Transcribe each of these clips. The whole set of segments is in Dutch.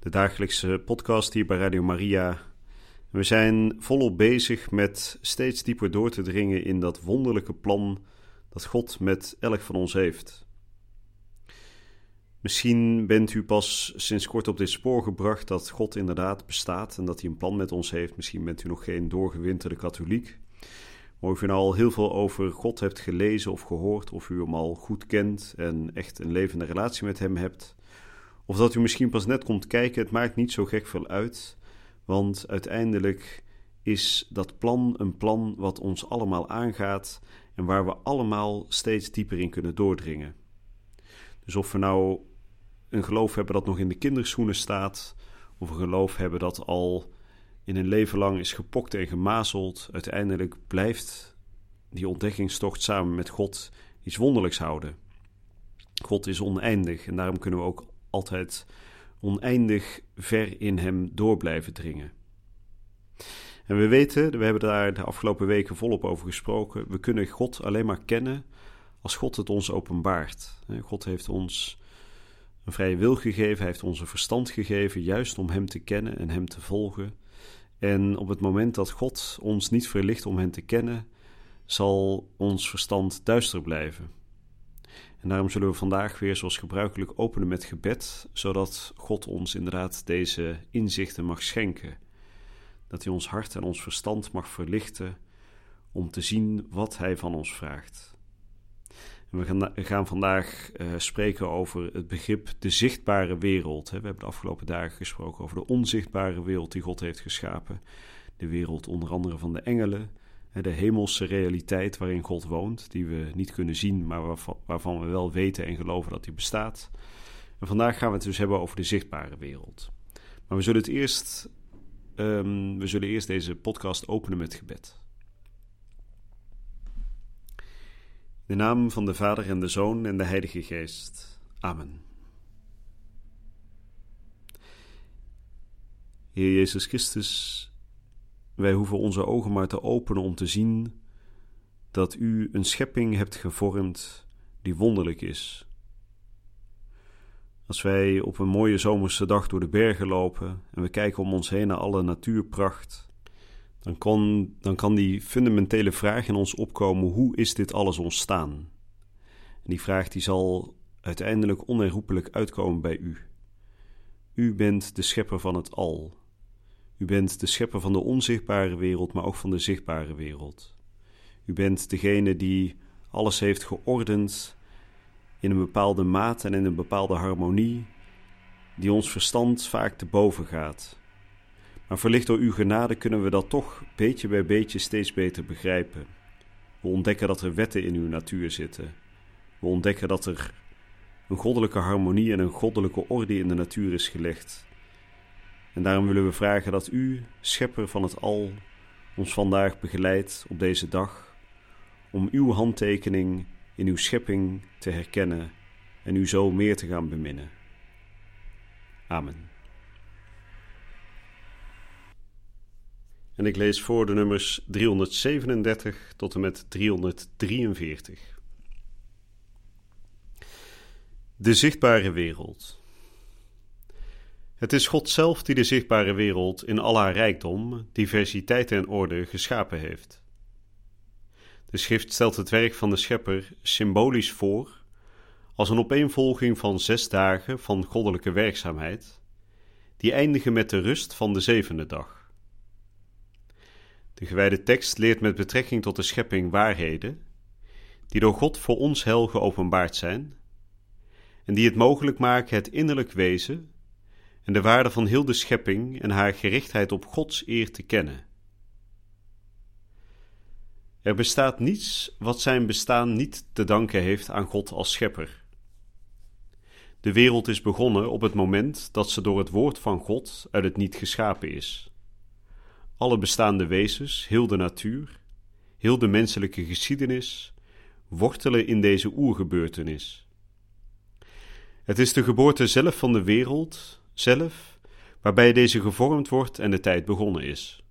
de dagelijkse podcast hier bij Radio Maria. We zijn volop bezig met steeds dieper door te dringen in dat wonderlijke plan dat God met elk van ons heeft. Misschien bent u pas sinds kort op dit spoor gebracht dat God inderdaad bestaat en dat hij een plan met ons heeft. Misschien bent u nog geen doorgewinterde katholiek. Maar of u nou al heel veel over God hebt gelezen of gehoord, of u hem al goed kent en echt een levende relatie met hem hebt, of dat u misschien pas net komt kijken, het maakt niet zo gek veel uit, want uiteindelijk is dat plan een plan wat ons allemaal aangaat en waar we allemaal steeds dieper in kunnen doordringen. Dus of we nou een geloof hebben dat nog in de kinderschoenen staat, of een geloof hebben dat al in een leven lang is gepokt en gemazeld, uiteindelijk blijft die ontdekkingstocht samen met God iets wonderlijks houden. God is oneindig en daarom kunnen we ook altijd oneindig ver in Hem door blijven dringen. En we weten, we hebben daar de afgelopen weken volop over gesproken, we kunnen God alleen maar kennen als God het ons openbaart. God heeft ons een vrije wil gegeven, hij heeft ons een verstand gegeven, juist om Hem te kennen en Hem te volgen. En op het moment dat God ons niet verlicht om Hem te kennen, zal ons verstand duister blijven. En daarom zullen we vandaag weer zoals gebruikelijk openen met gebed, zodat God ons inderdaad deze inzichten mag schenken. Dat Hij ons hart en ons verstand mag verlichten om te zien wat Hij van ons vraagt. We gaan, vandaag uh, spreken over het begrip de zichtbare wereld. We hebben de afgelopen dagen gesproken over de onzichtbare wereld die God heeft geschapen. De wereld onder andere van de engelen, de hemelse realiteit waarin God woont, die we niet kunnen zien, maar waarvan, we wel weten en geloven dat die bestaat. En vandaag gaan we het dus hebben over de zichtbare wereld. Maar we zullen het eerst, um, we zullen eerst deze podcast openen met gebed. In de naam van de Vader en de Zoon en de Heilige Geest. Amen. Heer Jezus Christus, wij hoeven onze ogen maar te openen om te zien dat U een schepping hebt gevormd die wonderlijk is. Als wij op een mooie zomerse dag door de bergen lopen en we kijken om ons heen naar alle natuurpracht, dan kan, dan kan die fundamentele vraag in ons opkomen: hoe is dit alles ontstaan? En die vraag die zal uiteindelijk onherroepelijk uitkomen bij U. U bent de schepper van het al. U bent de schepper van de onzichtbare wereld, maar ook van de zichtbare wereld. U bent degene die alles heeft geordend in een bepaalde mate en in een bepaalde harmonie, die ons verstand vaak te boven gaat. Maar verlicht door uw genade kunnen we dat toch beetje bij beetje steeds beter begrijpen. We ontdekken dat er wetten in uw natuur zitten. We ontdekken dat er een goddelijke harmonie en een goddelijke orde in de natuur is gelegd. En daarom willen we vragen dat u, schepper van het al, ons vandaag begeleidt op deze dag, om uw handtekening in uw schepping te herkennen en u zo meer te gaan beminnen. Amen. En ik lees voor de nummers 337 tot en met 343. De zichtbare wereld. Het is God zelf die de zichtbare wereld in al haar rijkdom, diversiteit en orde geschapen heeft. De schrift stelt het werk van de schepper symbolisch voor als een opeenvolging van zes dagen van goddelijke werkzaamheid, die eindigen met de rust van de zevende dag. De gewijde tekst leert met betrekking tot de schepping waarheden, die door God voor ons hel geopenbaard zijn, en die het mogelijk maken het innerlijk wezen en de waarde van heel de schepping en haar gerichtheid op Gods eer te kennen. Er bestaat niets wat zijn bestaan niet te danken heeft aan God als schepper. De wereld is begonnen op het moment dat ze door het woord van God uit het niet geschapen is. Alle bestaande wezens, heel de natuur, heel de menselijke geschiedenis, wortelen in deze oergebeurtenis. Het is de geboorte zelf van de wereld, zelf, waarbij deze gevormd wordt en de tijd begonnen is.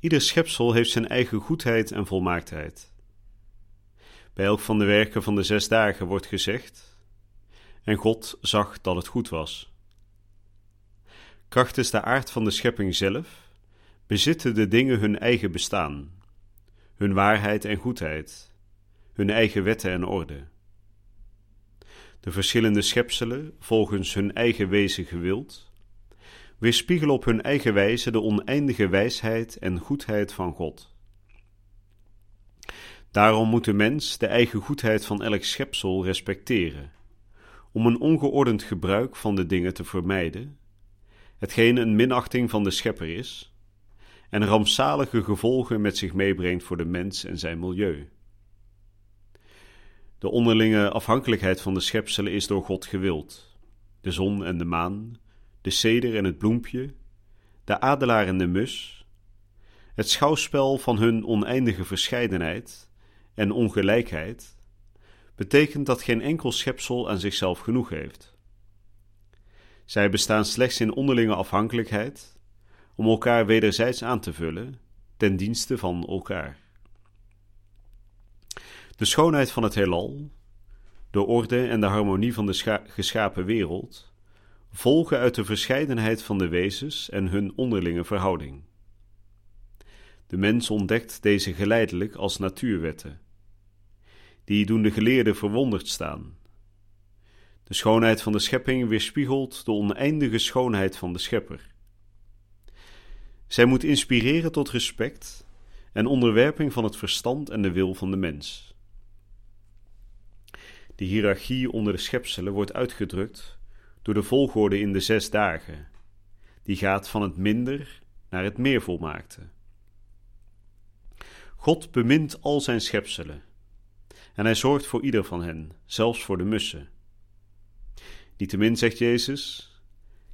Ieder schepsel heeft zijn eigen goedheid en volmaaktheid. Bij elk van de werken van de zes dagen wordt gezegd: En God zag dat het goed was. Krachtens de aard van de schepping zelf bezitten de dingen hun eigen bestaan, hun waarheid en goedheid, hun eigen wetten en orde. De verschillende schepselen, volgens hun eigen wezen gewild, weerspiegelen op hun eigen wijze de oneindige wijsheid en goedheid van God. Daarom moet de mens de eigen goedheid van elk schepsel respecteren, om een ongeordend gebruik van de dingen te vermijden, hetgeen een minachting van de schepper is, en rampzalige gevolgen met zich meebrengt voor de mens en zijn milieu. De onderlinge afhankelijkheid van de schepselen is door God gewild. De zon en de maan, de ceder en het bloempje, de adelaar en de mus, het schouwspel van hun oneindige verscheidenheid en ongelijkheid, betekent dat geen enkel schepsel aan zichzelf genoeg heeft. Zij bestaan slechts in onderlinge afhankelijkheid om elkaar wederzijds aan te vullen ten dienste van elkaar. De schoonheid van het heelal, de orde en de harmonie van de geschapen wereld volgen uit de verscheidenheid van de wezens en hun onderlinge verhouding. De mens ontdekt deze geleidelijk als natuurwetten. Die doen de geleerden verwonderd staan. De schoonheid van de schepping weerspiegelt de oneindige schoonheid van de schepper. Zij moet inspireren tot respect en onderwerping van het verstand en de wil van de mens. De hiërarchie onder de schepselen wordt uitgedrukt door de volgorde in de zes dagen. Die gaat van het minder naar het meer volmaakte. God bemint al zijn schepselen en hij zorgt voor ieder van hen, zelfs voor de mussen. Niettemin zegt Jezus: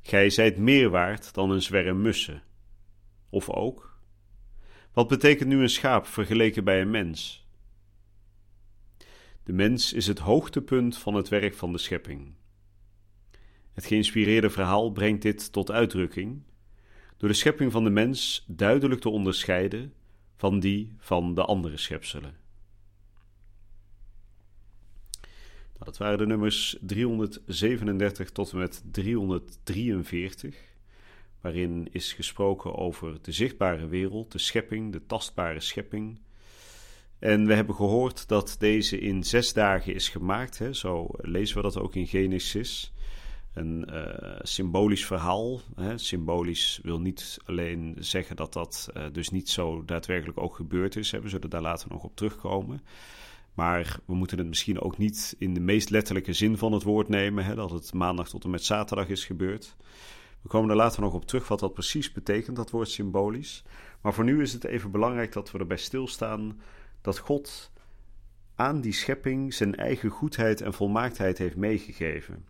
Gij zijt meer waard dan een zwerm mussen. Of ook: Wat betekent nu een schaap vergeleken bij een mens? De mens is het hoogtepunt van het werk van de schepping. Het geïnspireerde verhaal brengt dit tot uitdrukking door de schepping van de mens duidelijk te onderscheiden van die van de andere schepselen. Nou, dat waren de nummers 337 tot en met 343, waarin is gesproken over de zichtbare wereld, de schepping, de tastbare schepping en we hebben gehoord dat deze in zes dagen is gemaakt. Hè? Zo lezen we dat ook in Genesis. Een uh, symbolisch verhaal. Hè? Symbolisch wil niet alleen zeggen dat dat uh, dus niet zo daadwerkelijk ook gebeurd is. Hè? We zullen daar later nog op terugkomen. Maar we moeten het misschien ook niet in de meest letterlijke zin van het woord nemen. Hè? Dat het maandag tot en met zaterdag is gebeurd. We komen er later nog op terug wat dat precies betekent, dat woord symbolisch. Maar voor nu is het even belangrijk dat we erbij stilstaan dat God aan die schepping zijn eigen goedheid en volmaaktheid heeft meegegeven.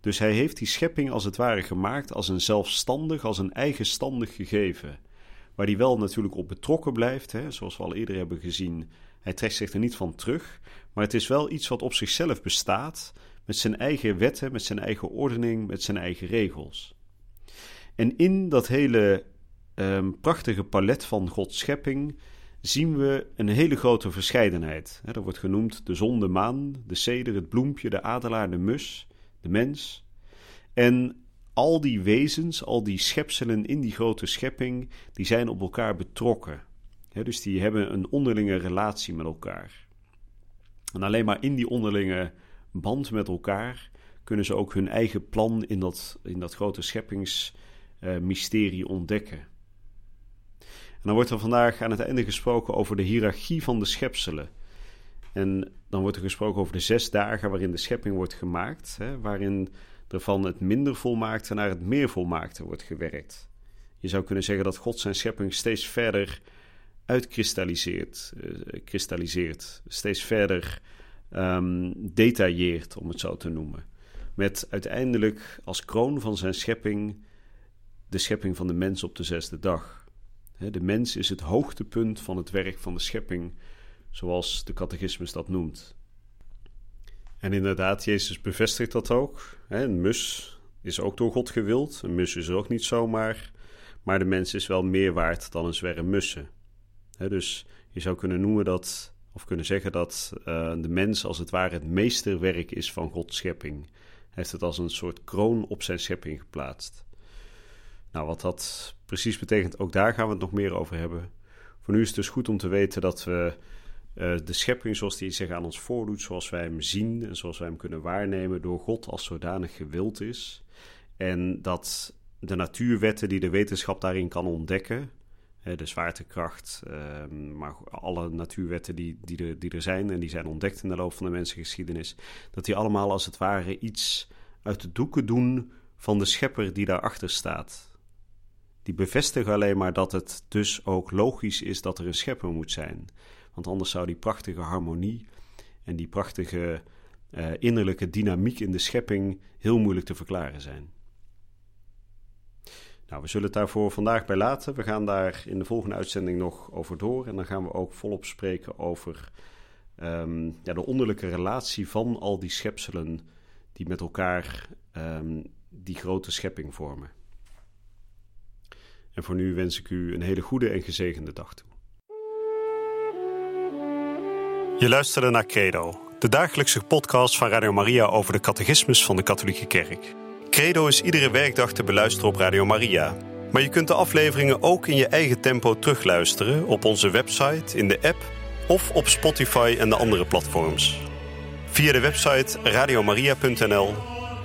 Dus hij heeft die schepping als het ware gemaakt als een zelfstandig, als een eigenstandig gegeven. Waar hij wel natuurlijk op betrokken blijft, hè, zoals we al eerder hebben gezien. Hij trekt zich er niet van terug, maar het is wel iets wat op zichzelf bestaat, met zijn eigen wetten, met zijn eigen ordening, met zijn eigen regels. En in dat hele um, prachtige palet van Gods schepping zien we een hele grote verscheidenheid. Dat wordt genoemd de zon, de maan, de ceder, het bloempje, de adelaar, de mus, de mens. En al die wezens, al die schepselen in die grote schepping, die zijn op elkaar betrokken. dus die hebben een onderlinge relatie met elkaar. En alleen maar in die onderlinge band met elkaar kunnen ze ook hun eigen plan in dat, in dat grote scheppingsmysterie ontdekken dan wordt er vandaag aan het einde gesproken over de hiërarchie van de schepselen. En dan wordt er gesproken over de zes dagen waarin de schepping wordt gemaakt, hè, waarin er van het minder volmaakte naar het meer volmaakte wordt gewerkt. Je zou kunnen zeggen dat God zijn schepping steeds verder uitkristalliseert, uh, kristalliseert, steeds verder um, detailleert, om het zo te noemen. Met uiteindelijk als kroon van zijn schepping de schepping van de mens op de zesde dag. De mens is het hoogtepunt van het werk van de schepping, zoals de catechismus dat noemt. En inderdaad, Jezus bevestigt dat ook. Een mus is ook door God gewild. Een mus is ook niet zomaar. Maar de mens is wel meer waard dan een zwerm mussen. dus je zou kunnen noemen dat, of kunnen zeggen dat uh, de mens als het ware het meesterwerk is van Gods schepping. Hij heeft het als een soort kroon op zijn schepping geplaatst. Nou, wat dat precies betekent, ook daar gaan we het nog meer over hebben. Voor nu is het dus goed om te weten dat we uh, de schepping zoals die zich aan ons voordoet, zoals wij hem zien en zoals wij hem kunnen waarnemen, door God als zodanig gewild is. En dat de natuurwetten die de wetenschap daarin kan ontdekken, de zwaartekracht, ehm, maar alle natuurwetten die, die, er, die er zijn en die zijn ontdekt in de loop van de mensengeschiedenis, dat die allemaal als het ware iets uit de doeken doen van de schepper die daarachter staat. Die bevestigen alleen maar dat het dus ook logisch is dat er een schepper moet zijn. Want anders zou die prachtige harmonie en die prachtige uh, innerlijke dynamiek in de schepping heel moeilijk te verklaren zijn. Nou, we zullen het daarvoor vandaag bij laten. We gaan daar in de volgende uitzending nog over door. En dan gaan we ook volop spreken over um, ja, de onderlijke relatie van al die schepselen die met elkaar um, die grote schepping vormen. En voor nu wens ik u een hele goede en gezegende dag toe. Je luisterde naar Credo, de dagelijkse podcast van Radio Maria over de catechismus van de Katholieke Kerk. Credo is iedere werkdag te beluisteren op Radio Maria. Maar je kunt de afleveringen ook in je eigen tempo terugluisteren op onze website, in de app of op Spotify en de andere platforms. Via de website radiomaria.nl